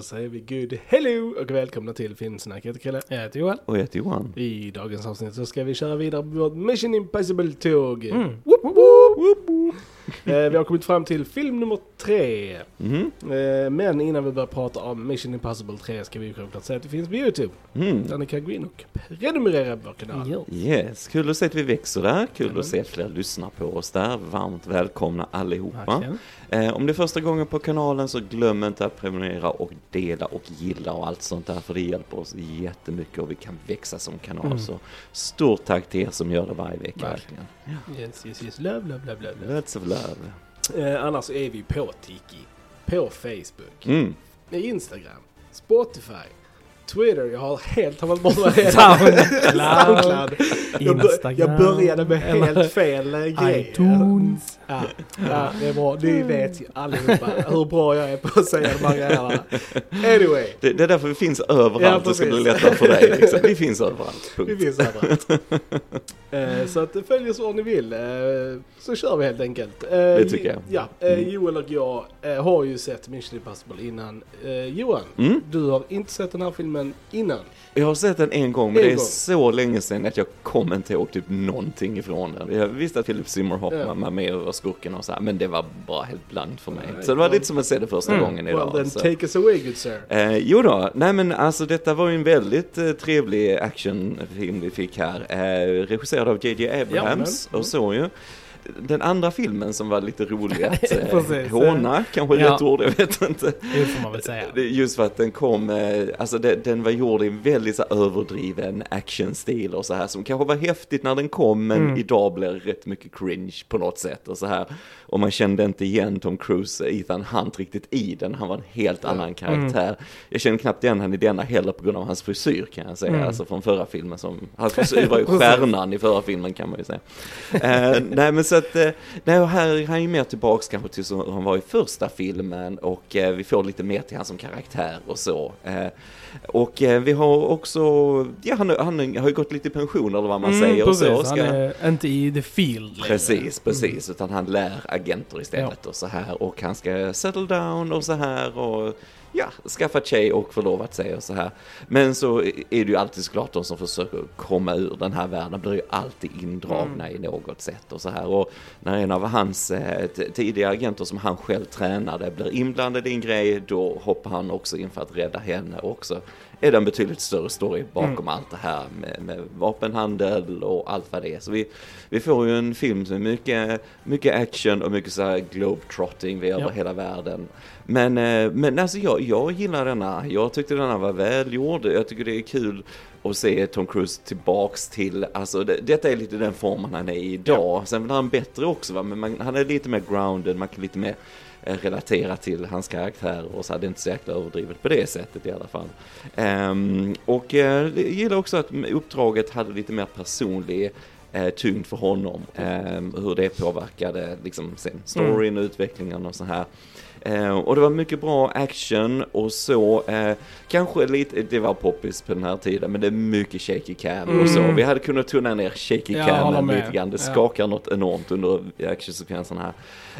Då säger vi good hello och välkomna till Filmsnack. Jag heter Kalle. Jag heter Johan. Och jag heter Johan. I dagens avsnitt så ska vi köra vidare på vårt Mission Impossible-tåg. Mm. Woop, woop, woop. Eh, vi har kommit fram till film nummer tre. Eh, Men innan vi börjar prata om Mission Impossible 3 ska vi självklart säga att det finns på YouTube. Mm. Där ni kan gå in och prenumerera på vår kanal. Yes, kul att se att vi växer där. Kul Jajamän. att se att fler lyssnar på oss där. Varmt välkomna allihopa. Verkligen. Eh, om det är första gången på kanalen så glöm inte att prenumerera och dela och gilla och allt sånt där för det hjälper oss jättemycket och vi kan växa som kanal. Mm. Så stort tack till er som gör det varje vecka. Verkligen. Yes, yes, yes. Love, love, love, love. love. Lots of love. Eh, annars är vi på Tiki, på Facebook, Mm. Instagram, Spotify, Twitter. Jag har helt tappat bort vad det. Soundcloud. Soundcloud. Jag, bör, Instagram. jag började med helt fel eh, grej. iTunes. Ja, ja, det är bra. Ni vet ju allihopa hur bra jag är på att säga de här grejerna. Anyway, Det, det är därför vi finns överallt. Ja, det ska bli lättare för dig. Liksom. Vi finns överallt. vi Punkt. finns överallt. Eh, Så att följ oss var ni vill, eh, så kör vi helt enkelt. Eh, Det tycker jag. Ja, Mm. Joel och jag har ju sett Mission Impossible innan. Johan, Mm. du har inte sett den här filmen innan. Jag har sett den en gång, men En det är gång. så länge sedan att jag kommer inte ihåg typ någonting ifrån den. Jag visste att Philip Seymour Hoffman Ja. var med och var skurken och så här, men det var bara helt blankt för mig. Nej, så det var well- lite som att se det första Mm. gången Well idag. then så. take us away good sir. Eh, jo då, nej men alltså detta var ju en väldigt trevlig actionfilm vi fick här. Eh, regisserad av JJ Abrams men- och så ju. Den andra filmen som var lite rolig att eh, håna, kanske Ja. rätt ord, jag vet inte. Det får man väl säga. Just för att den kom, eh, alltså den, den var gjord i en väldigt så överdriven actionstil och så här som kanske var häftigt när den kom men Mm. idag blir det rätt mycket cringe på något sätt och så här. Och man kände inte igen Tom Cruise, Ethan Hunt riktigt i den, han var en helt annan karaktär. Jag känner knappt igen han i denna heller på grund av hans frisyr kan jag säga, Mm. alltså från förra filmen som, hans frisyr var ju stjärnan i förra filmen kan man ju säga. Eh, nej men så att, eh, nej och här är han ju mer tillbaks kanske till som han var i första filmen och eh, vi får lite mer till han som karaktär och så. Eh, och vi har också, ja han, han har ju gått lite i pension eller vad man Mm, säger och så. precis. Han är inte i the field. Precis, precis, utan han lär agenter istället och så här och han ska settle down och så här och ja, skaffa tjej och förlovat sig och så här. Men så är det ju alltid såklart de som försöker komma ur den här världen blir ju alltid indragna i något sätt och så här. Och när en av hans eh, tidigare agenter som han själv tränade blir inblandad i en grej, då hoppar han också in för att rädda henne också. Är det en betydligt större story bakom allt det här med, med vapenhandel och allt vad det är. Så vi, vi får ju en film som är mycket, mycket action och mycket så här globetrotting över Ja. hela världen. Men, eh, men alltså jag, jag gillar denna. Jag tyckte denna var välgjord. Jag tycker det är kul att se Tom Cruise tillbaks till, alltså det, detta är lite den formen han är i idag. Sen blir han bättre också va, men man, han är lite mer grounded, man kan lite mer relatera till hans karaktär och så här, det är inte så jäkla överdrivet på det sättet i alla fall. Ehm, och eh, jag gillar också att uppdraget hade lite mer personlig eh, tyngd för honom. Ehm, hur det påverkade liksom sen storyn och utvecklingen och så här. Eh, och det var mycket bra action och så, eh, kanske lite, det var poppis på den här tiden, men det är mycket shaky cam och så. Mm. Vi hade kunnat tunna ner shaky håller camen lite grann, det Ja. skakar något enormt under actionsekvensen här.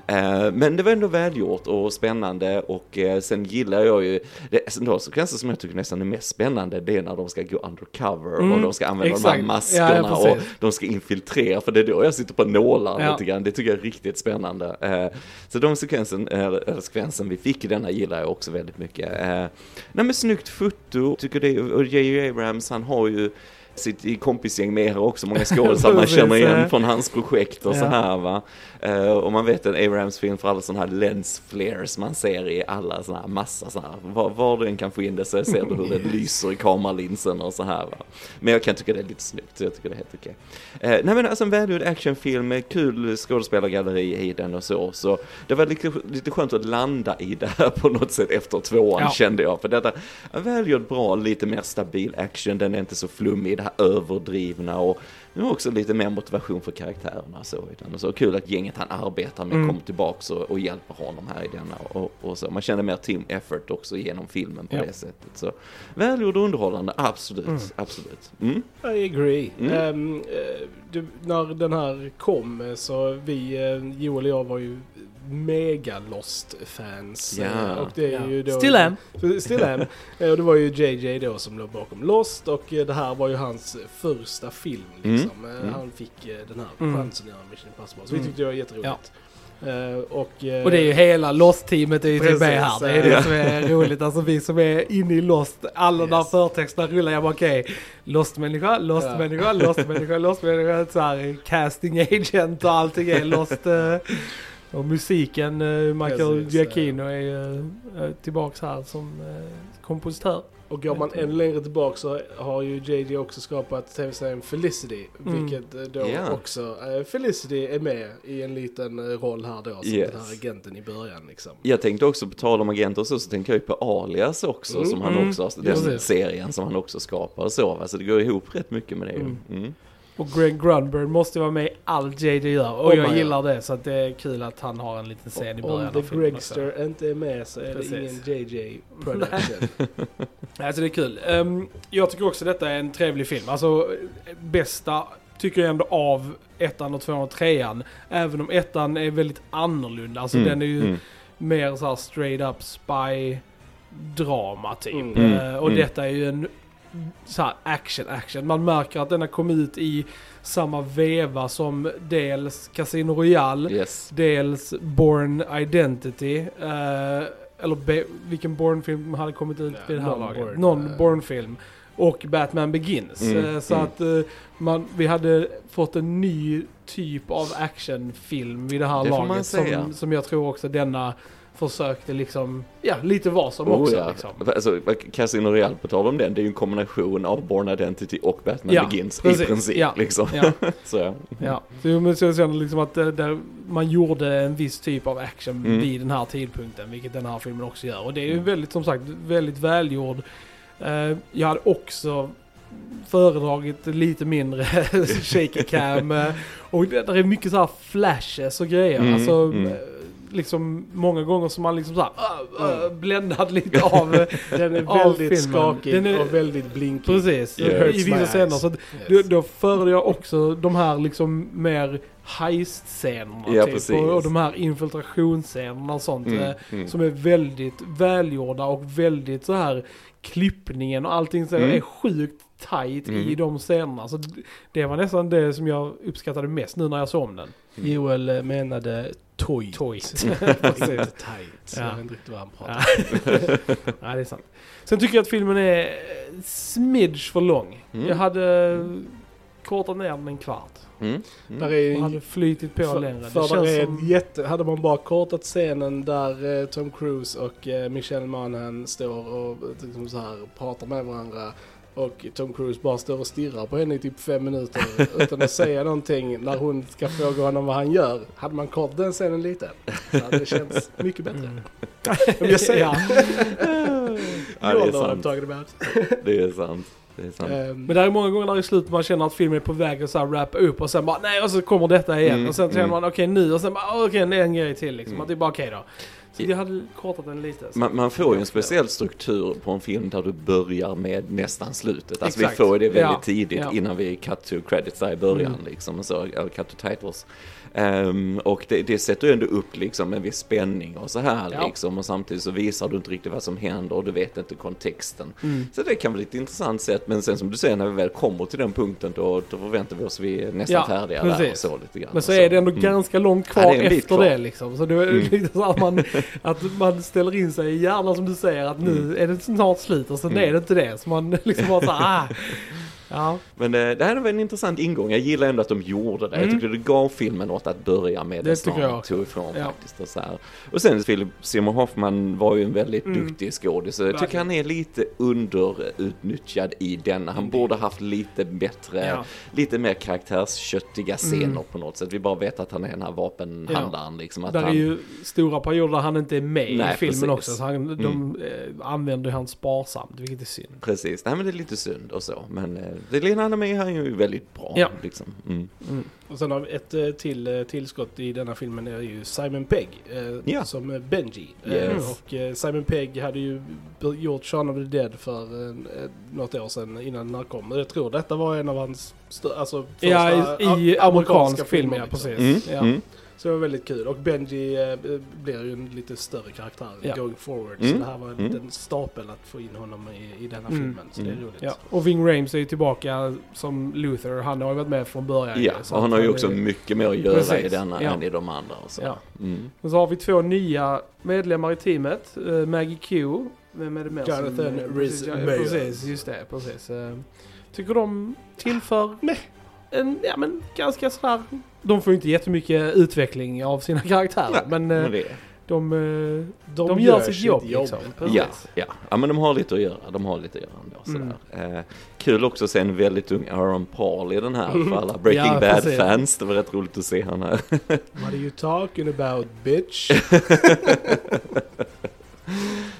Eh, men det var ändå välgjort och spännande och eh, sen gillar jag ju, det, sen då sekvenser som jag tycker nästan är mest spännande, det är när de ska gå undercover och Mm, de ska använda de exakt. här Ja, maskerna ja, och de ska infiltrera, för det är då jag sitter på nålar Ja. lite grann, det tycker jag är riktigt spännande. Eh, så de sekvensen, eller, eller sekvensen vi fick i denna gillar jag också väldigt mycket. Eh, nej men snyggt foto, tycker det, och J.J. Abrams han har ju sitt i kompisgäng med här också, många skådespelare man känner igen från hans projekt och så Ja. här va. Eh, och man vet en Abrams film för alla sådana här lens flares man ser i alla sådana här massa sådana här, var, var du än kan få in det så ser du hur det lyser i kameralinsen och så här va. Men jag kan tycka det är lite snyggt, så jag tycker det är helt okej. Eh, nej men alltså en välgjord actionfilm med kul skådespelargalleri i den och så, så det var lite, lite skönt att landa i det här på något sätt efter tvåan Ja. kände jag. För detta är välgjord, bra, lite mer stabil action, den är inte så flummig, det här överdrivna och nu också lite mer motivation för karaktärerna så. Utan så kul att gänget han arbetar med Mm. kommer tillbaks och, och hjälper honom här i denna och, och så. Man känner mer team effort också genom filmen på Ja. det sättet. Så välgjord och underhållande, absolut, Mm. absolut. Mm. I agree. Eh, du, när den här kom så vi, eh, Joel och jag var ju mega Lost-fans. Ja. Eh, Och det är Ja. ju då... Still am. Still am. Eh, Och det var ju JJ då som låg bakom Lost och eh, det här var ju hans första film liksom. Eh, Mm. Han fick den här Mm. chansen att göra Mission Impossible. Så vi Mm. tyckte det var jätteroligt. Eh, Och, eh, Och det är ju hela Lost-teamet är ju typ med här. Det är ja. det som är roligt. Alltså vi som är inne i Lost, alla Yes. där förtexterna rullar. Jag bara okej, Lost-människa, Lost-människa, Lost-människa, Lost-människa. Så här casting agent och allting är Lost. eh, Och musiken, eh, Michael Precis, Giacchino är ju eh, tillbaks här som eh, kompositör. Och går man ännu längre tillbaka så har ju JJ också skapat tv-serien Felicity. Mm. Vilket då Ja. också, Felicity är med i en liten roll här då. Som Yes. den här agenten i början liksom. Jag tänkte också, på tal om agenter och så, så tänker jag ju på Alias också, Mm, som han mm, också, den precis. serien som han också skapar och så, så det går ihop rätt mycket med det ju. Och Greg Grunberg måste vara med i allt JJ gör. Och Oh jag gillar det så att det är kul att han har en liten scen i början Om The. Gregster inte är med så är Precis. det ingen JJ production. Alltså det är kul. Ehm, jag tycker också detta är en trevlig film. Alltså bästa tycker jag ändå av ettan och tvåan och trean. Även om ettan är väldigt annorlunda. Alltså Mm, den är ju mm. mer så här straight up spy drama typ. Mm. Eh, och Mm. detta är ju en så här action action. Man märker att den har kommit ut i samma veva som dels Casino Royale, Yes. dels Born Identity. eh, eller be, vilken Bourne-film hade kommit ut vid det här någon laget? Någon eh. Bourne-film. Och Batman Begins. Mm, Eh, så mm. att eh, man, vi hade fått en ny typ av actionfilm vid det här Det laget. Som, som jag tror också denna försökte liksom, ja lite vad som Oh, också ja. liksom. Alltså, Casino Royale, på tal om den, det är ju en kombination av Born Identity och Batman Ja, Begins precis. i princip. Ja. Liksom. Ja, Så, ja. ja. Så men så jag känner liksom att det, där man gjorde en viss typ av action Mm. vid den här tidpunkten, vilket den här filmen också gör. Och det är ju väldigt, som sagt, väldigt välgjord. Eh, jag hade också föredragit lite mindre shaky cam. eh, och det, där är mycket så här flashes och grejer. Mm, alltså, mm. Liksom många gånger som man liksom så här, uh, uh, bländad lite av eh, Den är Av väldigt filmen. skakig Den är- och väldigt blinkig. Precis, Yeah. i vissa scener. Så att Yes. då, då föredrar jag också de här liksom mer heist-scenerna. Ja, typ, precis. och, och de här infiltrationsscenerna och sånt. Mm, eh, mm. Som är väldigt välgjorda och väldigt så här klippningen och allting så Mm. är sjukt tight i Mm. de scenerna. Så det var nästan det som jag uppskattade mest nu när jag såg om den. Joel eh, menade toy. Toit. Precis. tight. Ja. Jag vet inte riktigt vad han pratar Ja. Nej, det är sant. Sen tycker jag att filmen är smidge för lång. Mm. Jag hade kortat ner den en kvart. Mm. Där Mm. är Och hade flytit på för, längre. För det där känns är som... jätte, hade man bara kortat scenen där eh, Tom Cruise och eh, Michelle Monaghan står och eh, liksom så här pratar med varandra och Tom Cruise bara står och stirrar på henne i typ fem minuter utan att säga någonting när hon ska fråga honom vad han gör. Hade man kortat den scenen lite så hade det känts mycket bättre. Mm. Om jag säger Ja. Det är sant. Det är sant. Det är sant. Men det är många gånger där i slutet man känner att filmen är på väg att så här wrappa upp och sen bara nej och så kommer detta igen. Mm, och sen känner mm. man okej nu och sen bara "Ah, okej det är en grej till liksom. Mm. Att det är bara okej då. Så jag hade kortat den lite. Så. Man, man får ju en speciell struktur på en film där du börjar med nästan slutet. Alltså Exakt. vi får det väldigt Ja, tidigt ja. innan vi cut to credits där i början Mm. liksom, och så, eller cut to titles. Ehm, och det, det sätter ju ändå upp liksom en viss spänning och så här Ja. liksom och samtidigt så visar du inte riktigt vad som händer och du vet inte kontexten. Mm. Så det kan vara ett intressant sätt men sen som du säger när vi väl kommer till den punkten då, då förväntar vi oss vi är nästan Ja, färdiga där och precis. så lite grann. Men så Och är det ändå Mm. ganska långt Ja, kvar det bit efter kvar. det liksom. Så det är Mm. lite så att man, att man ställer in sig i hjärnan som du säger att nu Mm. är det snart slut och sen Mm. är det inte det. Så man liksom bara såhär, ah. Ja, Men eh, det här var en intressant ingång. Jag gillar ändå att de gjorde det. Jag Mm. tycker det gav filmen något att börja med. Det Det tycker jag tog ifrån Ja. faktiskt. Och, så här. och sen Philip Seymour Hoffman var ju en väldigt Mm. duktig skådis. Jag tycker han är lite underutnyttjad i denna. Han borde haft lite bättre, Ja. lite mer karaktärsköttiga scener Mm. på något sätt. Vi bara vet att han är den här vapenhandlaren. Liksom, att där är han, ju stora perioder där han inte är med Nej, i filmen precis. också. Så han, de eh, använder han sparsamt, vilket är synd. Precis, nej men det är lite synd och så. Men eh, det är med han är ju väldigt bra. Ja. Liksom. Mm. Mm. Och sen har vi ett eh, till eh, tillskott i denna filmen är ju Simon Pegg eh, Ja. som eh, Benji. Yes. och eh, Simon Pegg hade ju gjort Shaun of the Dead för eh, något år sedan innan den här kom. Jag tror detta var en av hans alltså, första Ja, i, i a- amerikansk film, ja liksom. precis. Mm. Ja. Så det var väldigt kul. Och Benji eh, blir ju en lite större karaktär Ja. going forward. Mm. Så det här var en Mm. liten stapel att få in honom i, i denna Mm. filmen. Så det är Mm. roligt. Ja, och Ving Rhames är ju tillbaka som Luther. Han har ju varit med från början. Ja, och han har ju är- också mycket mer att göra Precis, i denna ja. än i de andra. Och så. Ja. Mm. Och så har vi två nya medlemmar i teamet. Eh, Maggie Q. Vem är det mer Jonathan som... Rhys. Precis, just det. Precis. Eh, Tycker de tillför Nej. en, ja men ganska sådär... De får ju inte jättemycket utveckling av sina karaktärer. Nej, men eh, men det, de, eh, De, de, gör gör sitt jobb jobb. liksom. Ja, ja. ja, men de har lite att göra. De har lite att göra ändå. Sådär. Mm. Eh, kul också att se en väldigt ung Aaron Paul i den här för alla Breaking Ja, Bad precis. fans. Det var rätt roligt att se han här. What are you talking about bitch?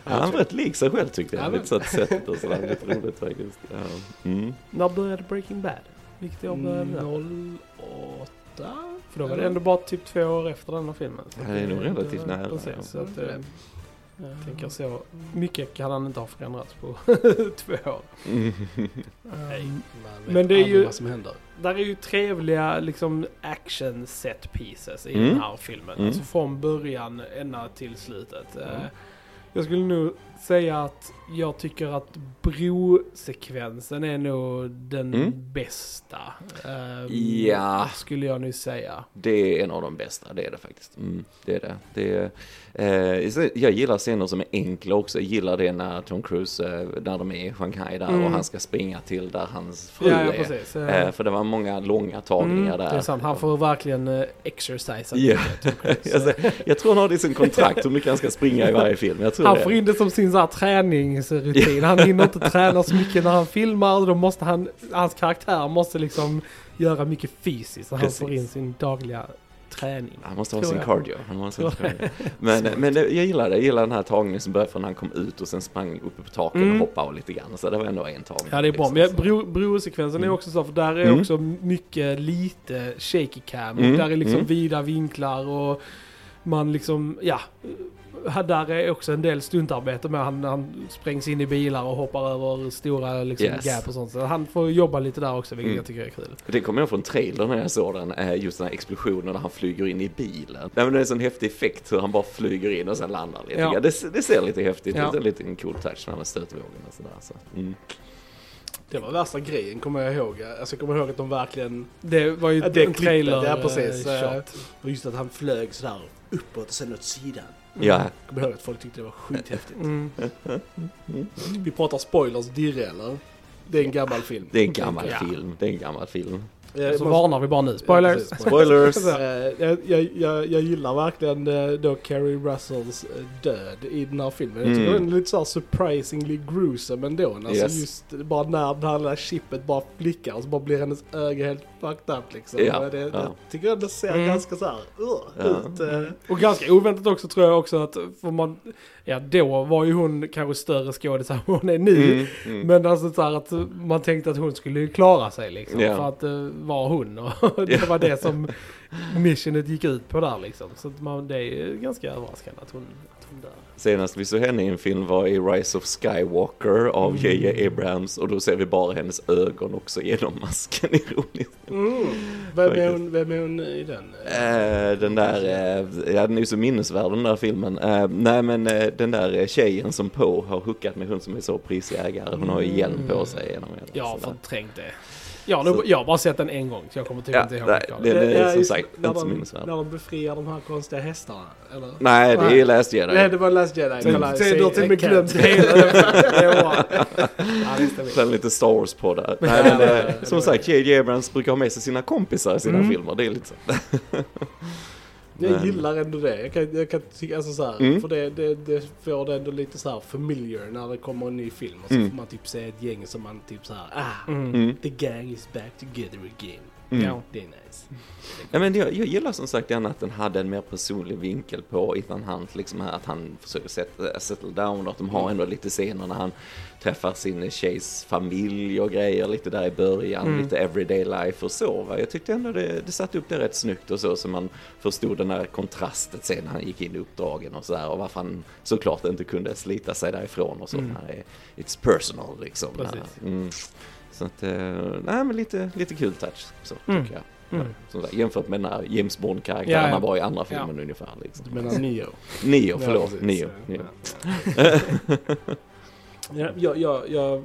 Ja, han var rätt lik sig själv tyckte jag. Ja, lite så att sättet och sådär. Lite roligt faktiskt. Ja. Mm. När började Breaking Bad? Vilket år började det? 08? För då var det ändå bara typ två år efter denna filmen. Så det är nog relativt nära, Precis, ja. så att, eh, Ja. tänker så. Mycket kan han inte ha förändrats på två år. Mm. Nej, man vet Men det är ju- vad som händer. Där är ju trevliga liksom action set pieces i Mm. den här filmen. Mm. Alltså från början ända till slutet. Mm. Eh, Jag skulle nog säga att jag tycker att brosekvensen är nog den Mm. bästa. Eh, Ja. Skulle jag nu säga. Det är en av de bästa, det är det faktiskt. Mm, det är det. det är, eh, jag gillar scener som är enkla också. Jag gillar det när Tom Cruise, eh, när de är i Shanghai där Mm. och han ska springa till där hans fru Ja, ja, är. precis. Eh, Eh, för det var många långa tagningar mm, där. Det är sant. Han får verkligen uh, exercisa. Cruise. jag, tror han har det i sin kontrakt hur mycket han ska springa i varje film. Jag tror Han det. får in det som sin så här, träningsrutin. Han hinner inte träna så mycket när han filmar. Då måste han, hans karaktär måste liksom göra mycket fysiskt. Så han får in sin dagliga träning. Han måste ha sin jag. cardio. Han måste ha sin cardio. Men, men det, jag gillar det. Jag gillar den här tagningen som började från när han kom ut och sen sprang uppe på taket Mm. och hoppade av lite grann. Så det var ändå en tagning. Ja det är bra. liksom. Men jag- bro, brosekvensen är Mm. också så för där är Mm. också mycket lite shaky cam. Mm, Och där är liksom mm. vida vinklar och man liksom, ja. Här där är också en del stuntarbete med han, han sprängs in i bilar och hoppar över stora liksom, Yes. gap och sånt. Så han får jobba lite där också vilket Mm. jag tycker är kul. Det kommer jag från trailern när jag såg den, eh, just den här explosionen när han flyger in i bilen. Nej, men det är en sån häftig effekt hur han bara flyger in och sen landar lite. Ja. Ja. Det, det ser lite häftigt Ja. ut, en liten cool touch med stötvågen och sådär. Så. Mm. Det var värsta grejen kommer jag ihåg. Alltså jag kommer ihåg att de verkligen... Det var ju Ja, det en trailer ja, precis. eh, Eh, shot. Och just att han flög sådär uppåt och sen åt sidan. Ja, Jag kommer ihåg att folk tyckte det var skithäftigt. Mm. Vi pratar spoilers dirre eller? Det är en gammal film. det är en gammal Ja. film. Det är en gammal film. Eh, Så måste- varnar vi bara nu. Spoilers! Ja. Spoilers! Eh, jag, jag, jag, jag gillar verkligen eh, då Carrie Russells eh, död i den här filmen. Jag tycker Mm. den är lite såhär surprisingly gruesome ändå. Alltså Yes. just bara när det här lilla chippet bara flickar och så bara blir hennes öga helt fucked up liksom. Ja, det, ja. Jag tycker ändå ser Mm. ganska såhär uh, Ja. ut. eh. Och ganska oväntat också tror jag också att, för man, ja då var ju hon kanske större skådis än hon är nu. Mm, mm. Men alltså så här att man tänkte att hon skulle klara sig liksom. Ja. För att det var hon och det var det som missionet gick ut på där liksom. Så man, det är ju ganska överraskande att hon, att hon dör. Senast vi såg henne i en film var i Rise of Skywalker av Mm. J.J. Abrams och då ser vi bara hennes ögon också genom masken ironiskt. Mm. Vem, är hon, vem är hon i den? Eh, den där, eh, ja den är ju så minnesvärd den där filmen. Eh, nej men den där tjejen som Poe har hookat med hon som är så prisägare, hon har ju hjälm på sig genom hela. Jag har förträngt det. Nog, Så- jag har bara sett den en gång så jag kommer typ Ja, inte ihåg nej, av det- det. är som sagt när inte så de, minnesvärd. När de befriar de här konstiga hästarna, eller? Nej det är. Last Jedi. Nej, det var Last Jedi. Du har till och med glömt hela. Det. Ja, det. Sen lite Star Wars på det. Nej, Ja, men, ja, eh, ja, det som sagt, J.J. Abrams brukar ha med sig sina kompisar i sina Mm. filmer. Det är lite så. Jag Men- gillar ändå det. Jag kan, jag kan tycka, alltså så här, Mm. för det, det, det får det ändå lite så här familiar när det kommer en ny film. Och så Mm. får man typ se ett gäng som man typ så här, ah, Mm. Mm. the gang is back together again. Mm. Ja. Det är nice. Ja, men jag, jag gillar som sagt gärna att den hade en mer personlig vinkel på Ethan Hunt, liksom här, att han försöker sätta, settle down och att de har ändå lite scener när han träffar sin tjejs familj och grejer lite där i början, Mm. lite everyday life och så. Va? Jag tyckte ändå det, det satte upp det rätt snyggt och så, så man förstod den där kontrastet sen när han gick in i uppdragen och sådär och varför han såklart inte kunde slita sig därifrån och så. Mm. It's personal liksom. Precis. Så att, eh, nej men lite, lite kul touch så Mm. tycker jag. Mm. Som sagt, jämfört med när James Bond-karaktären Ja, ja. var i andra Ja. filmen ungefär. Liksom. Du menar Neo? Nio, förlåt. Ja. Ja. Nio. Ja, jag, jag, jag,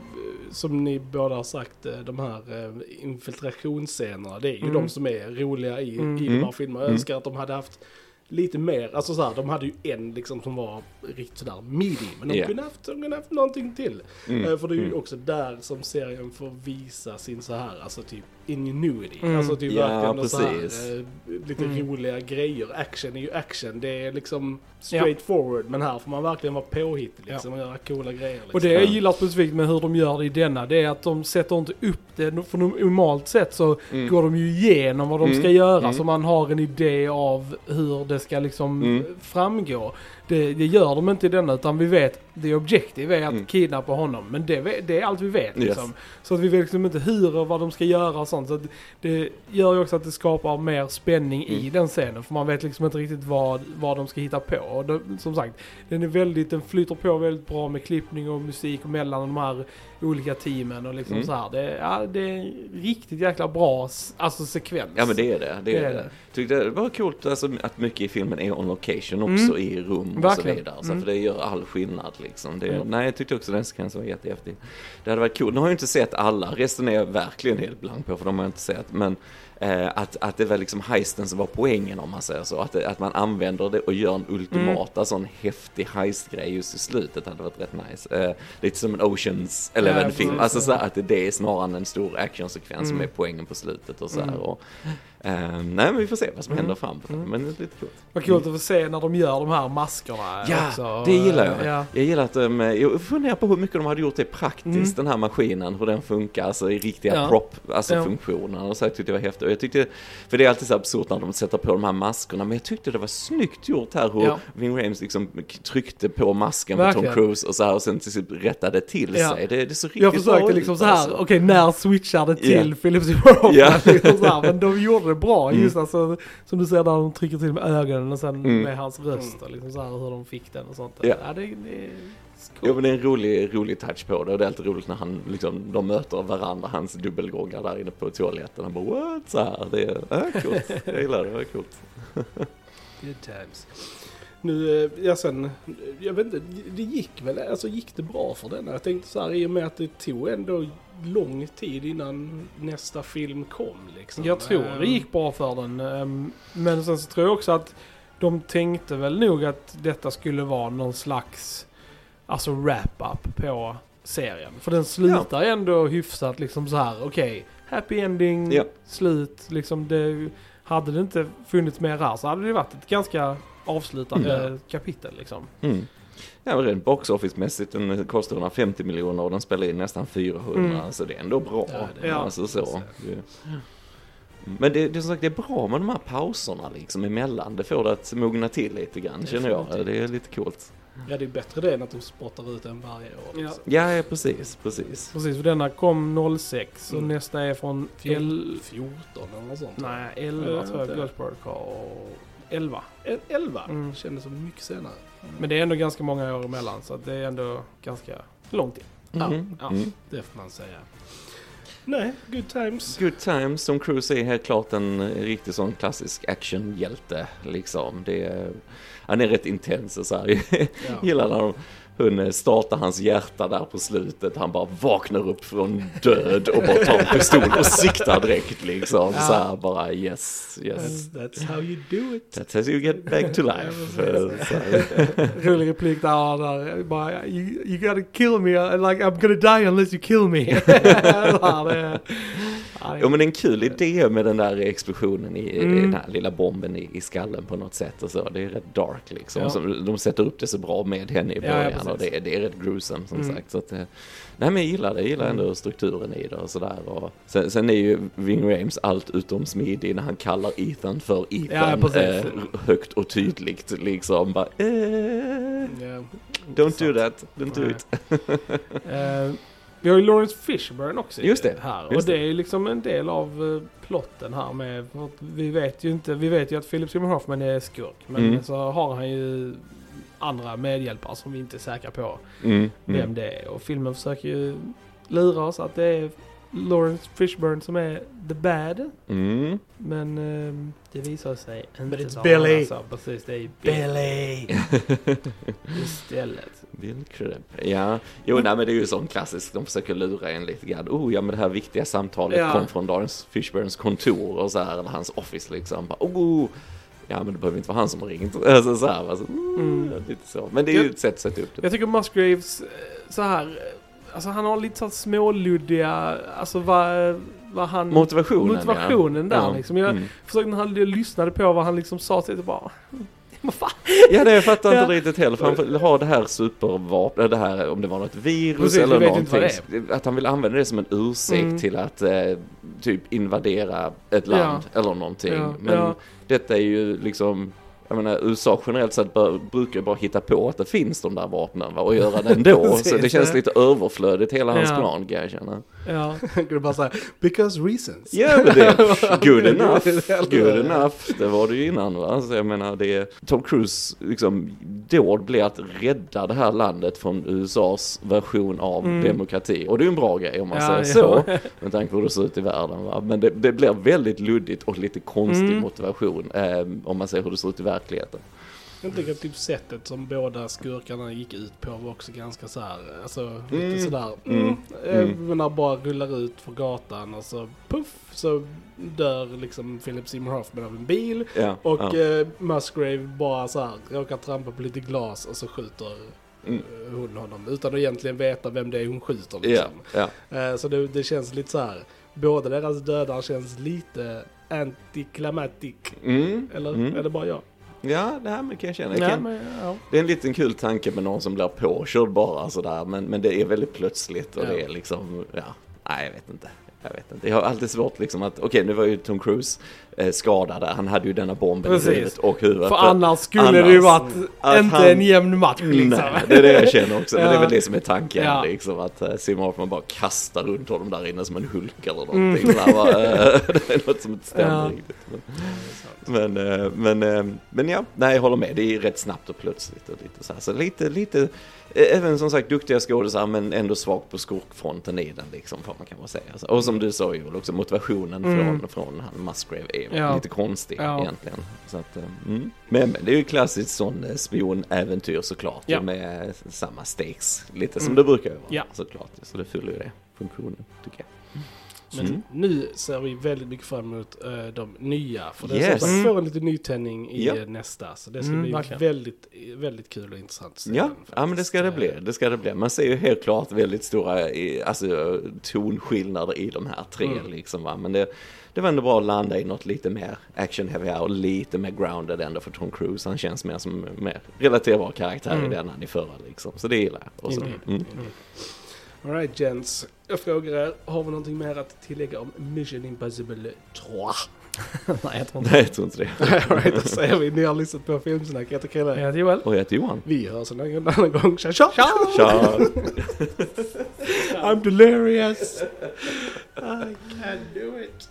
som ni båda har sagt, eh, de här eh, infiltrationsscenerna, det är ju Mm. de som är roliga i, Mm. i de här filmerna. Jag Mm. önskar att de hade haft lite mer, alltså så här, de hade ju en liksom som var riktigt sådär meaty, men de Ja. kunde haft, de kunde haft någonting till. Mm. Eh, För det är ju Mm. också där som serien får visa sin så här, alltså typ ingenuity. Mm. Alltså typ Ja, verkligen så här, precis. eh, lite Mm. roliga grejer. Action är ju action, det är liksom straight forward. Men här får man verkligen vara påhittig liksom och göra coola grejer. Liksom. Och det jag gillar specifikt med hur de gör det i denna, det är att de sätter inte upp det. För normalt sett så Mm. går de ju igenom vad de ska Mm. göra Mm. så man har en idé av hur det ska liksom Mm. framgå. Det, det gör de inte i denna utan vi vet, det objektiv är att Mm. kidnappa honom. Men det, det är allt vi vet liksom. Yes. Så att vi vet liksom inte hur och vad de ska göra och sånt. Så det gör ju också att det skapar mer spänning i Mm. den scenen. För man vet liksom inte riktigt vad, vad de ska hitta på. Och det, som sagt, den är väldigt, den flyter på väldigt bra med klippning och musik mellan de här olika teamen och liksom Mm. så här. Det, ja, det är riktigt jäkla bra alltså, sekvens. Ja men det är det. Det Det är det. det. Tyckte det var coolt alltså, att mycket i filmen är on location också Mm. i rum och Verkligen. så vidare. Så, Mm. För det gör all skillnad liksom. Det, Mm. Nej jag tyckte också den sekvensen var jättehäftig. Det hade varit coolt. Nu har jag inte sett alla, resten är jag verkligen helt blank på för de har jag inte sett. Men eh, att, att det var liksom heisten som var poängen om man säger så. Att, det, att man använder det och gör en ultimata Mm. sån häftig heistgrej just i slutet hade varit rätt nice. Eh, lite som en Oceans Ja, Eleven-film. precis, alltså ja. så att det är snarare än en stor actionsekvens som Mm. är poängen på slutet och så här. Mm. Och, eh, nej men vi får se vad som Mm. händer framåt. Mm. Men det är lite coolt. Vad coolt att få se när de gör de här maskerna Ja, också. det gillar jag. Ja. Jag gillar att de, eh, jag funderar på hur mycket de hade gjort det praktiskt, Mm. den här maskinen, hur den funkar, alltså i riktiga Ja. prop, alltså Ja. funktioner och så. Jag tyckte det var häftigt. Och jag tyckte, för det är alltid så absurt när de sätter på de här maskerna, men jag tyckte det var snyggt gjort här hur Ja. Ving Rhames liksom tryckte på masken på Verkligen. Tom Cruise och så här och sen till slut rättade till Ja. sig. Det, det är så riktigt Jag försökte liksom så här, alltså. okej när switchar det till Ja. Philip Seymour Hoffman? Ja. liksom så här, men de gjorde det bra, Mm. just alltså, som du säger när de trycker till med ögonen och sen Mm. med hans röst och liksom så här hur de fick den och sånt. Ja. Ja, det, det är Jo men det är en rolig, rolig touch på det och det är alltid roligt när han liksom, de möter varandra, hans dubbelgångar där inne på toaletten. Han bara what? Så här, det är äh, coolt. Jag gillar det, det är coolt. Good times. Nu, eh, ja sen, jag vet inte, det gick väl, alltså gick det bra för den? Jag tänkte så här, i och med att det tog ändå lång tid innan nästa film kom liksom. Jag tror det gick bra för den. ehm, Men sen så tror jag också att de tänkte väl nog att detta skulle vara någon slags alltså wrap-up på serien. För den slutar ändå hyfsat liksom så här, okej, happy ending, Ja. slut, liksom det, hade det inte funnits mer här så hade det varit ett ganska avslutande Mm. kapitel liksom. Mm. Ja, men rent box office-mässigt, den kostar 150 miljoner och den spelar in nästan 400, Mm. så det är ändå bra. Ja, det är Ja. alltså så. Det- Men det, det är som sagt, det är bra med de här pauserna liksom emellan. Det får det att mogna till lite grann, känner jag. Det är lite coolt. Ja, det är bättre det än att de spottar ut en varje år. Ja. Liksom. Ja, ja precis, precis. Precis, för denna kom 06 och Mm. nästa är från Fjol- L... 14 eller något sånt. Nej, 11 Ja, tror jag det- Ghost Protocol och 11. El- 11 Mm. kändes som mycket senare. Men det är ändå ganska många år emellan så det är ändå ganska lång tid. Ja, Mhm. ja. Mm. Det får man säga. Nej, good times. Good times, Tom Cruise är helt klart en riktig sån klassisk actionhjälte liksom. Det är, han är rätt intens och så här. Ja. gillar när de, hon eh, startar hans hjärta där på slutet. Han bara vaknar upp från död och bara tar en pistol och siktar direkt liksom. Ja. Så här bara yes, yes. That's, that's how you do it. That's how you get back to life. Rolig replik där, där bara you, you gotta kill me, like I'm gonna die unless you kill me. är- ja, men en kul idé med den där explosionen i, Mm. den här lilla bomben i, i skallen på något sätt och så. Det är rätt dark liksom. Ja. Så de sätter upp det så bra med henne i Ja, ja, början och det, är- det är rätt gruesome som Mm. sagt. Så att, eh, nej men jag gillar det, jag gillar ändå strukturen i det och sådär. Och sen, sen är ju Ving Rhames allt utom smidig när han kallar Ethan för Ethan eh, högt och tydligt liksom. Bara, eh, Ja. don't do that, don't do it. Vi har ju Lawrence Fishburne också Just det, här. just och det är ju liksom en del av eh, plotten här med, vi vet ju inte, vi vet ju att Philip Seymour Hoffman är skurk. Men Mm. så har han ju andra medhjälpare som vi inte är säkra på Mm, vem mm. det är. Och filmen försöker ju lura oss att det är Lawrence Fishburne som är the bad. Mm. Men ehm, det visar sig inte it's vara Billy. så. Precis, det är Billy istället. Bill Crip. Ja, jo nej men det är ju sån klassisk, de försöker lura en lite grann. Oh ja men det här viktiga samtalet Ja. kom från Lawrence Fishburns kontor och så här, eller hans office liksom. Bara, Oh, ja men det behöver inte vara han som har ringt. Alltså så här, alltså, mm, Mm. lite så. Men det är ju ett sätt att sätta upp det. Jag tycker Musgraves eh, så här, alltså han har lite så småluddiga, alltså vad, vad han... Motivationen motivationen ja. där ja. liksom. Jag Mm. försökte när han lyssnade på vad han liksom sa till det bara? Ja, det jag fattar inte Ja. riktigt heller. För han har det här supervapnet, det här om det var något virus Precis, eller någonting. Att han vill använda det som en ursäkt Mm. till att eh, typ invadera ett land eller någonting. Ja, Men ja. detta är ju liksom, jag menar USA generellt sett bör, brukar bara hitta på att det finns de där vapnen va, och göra det ändå. Så det känns lite överflödigt hela hans Ja. plan kan jag känna. Ja. Det är bara såhär, because reasons. Ja men det, good enough, Det är good enough, det var det ju innan va. Så jag menar det, Tom Cruise liksom dåd blir att rädda det här landet från USAs version av Mm. demokrati. Och det är ju en bra grej om man Ja, säger så, ja. med tanke på hur det ser ut i världen va. Men det, det blir väldigt luddigt och lite konstig Mm. motivation eh, om man ser hur det ser ut i verkligheten. Jag tycker typ sättet som båda skurkarna gick ut på var också ganska så här, alltså lite Mm. sådär, Mm. mm. Men när bara rullar ut för gatan och så puff så dör liksom Philip Seymour Hoffman av en bil. Ja, Och ja. eh, Musgrave bara så här råkar trampa på lite glas och så skjuter Mm. eh, hon honom utan att egentligen veta vem det är hon skjuter liksom. ja. Eh, så det, det känns lite så här. båda deras dödar känns lite antiklimatic. Mm. Eller Mm. är det bara jag? Ja, det här men kan jag känna. Jag Nej, kan, men, ja. Det är en liten kul tanke med någon som blir påkörd bara sådär, men, men det är väldigt plötsligt och Ja. det är liksom, ja, nej jag vet inte. Jag vet inte. Jag har alltid svårt liksom att, okej nu var ju Tom Cruise eh, skadad där, han hade ju denna bomben Precis. i huvudet och huvudet. För annars skulle det ju annars- varit att inte han- en jämn match liksom. Nej, det är det jag känner också. Men det är väl det som är tanken Ja. liksom. Att uh, Simon Hoffman bara kastar runt honom där inne som en Hulk eller Mm. någonting. Här, bara, eh, det är något som inte stämmer Ja. riktigt. Men, men, eh, men, eh, men ja, nej jag håller med. Det är rätt snabbt och plötsligt och lite så här. Så lite, lite, eh, även som sagt duktiga skådisar men ändå svagt på skurkfronten i den liksom. Får man kan säga. Och som du sa Joel också, motivationen Mm. från, från han Musgrave är Ja. lite konstig Ja. egentligen. Så att, eh, mm. men, men det är ju klassiskt sån eh, spionäventyr såklart. Ja. Med samma stakes. Lite som Mm. det brukar vara Ja. såklart. Så det fyller ju det funktionen tycker jag. Men Mm. nu ser vi väldigt mycket fram emot eh, de nya. För det är Yes. som Mm. får en liten nytändning i Ja. nästa. Så det ska Mm, bli verkligen. väldigt, väldigt kul och intressant Ja, ja, men det ska det bli. Det ska det bli. Man ser ju helt klart väldigt stora i- alltså, tonskillnader i de här tre Mm. liksom va. Men det, det var ändå bra att landa i något lite mer action heavy och lite mer grounded ändå för Tom Cruise. Han känns mer som en mer relaterbar karaktär Mm. i den än i förra liksom. Så det gillar jag. Och så, mm. Alright gents, jag frågar er, har vi någonting mer att tillägga om Mission Impossible 3? Nej, jag tror inte. Nej, jag tror inte det. Alright, då säger vi, ni har lyssnat på Filmsnack, jag heter Chrille. Jag heter Joel. Och jag heter Johan. Vi hörs en annan gång, tja tja! Tja! I'm delirious! I can't do it!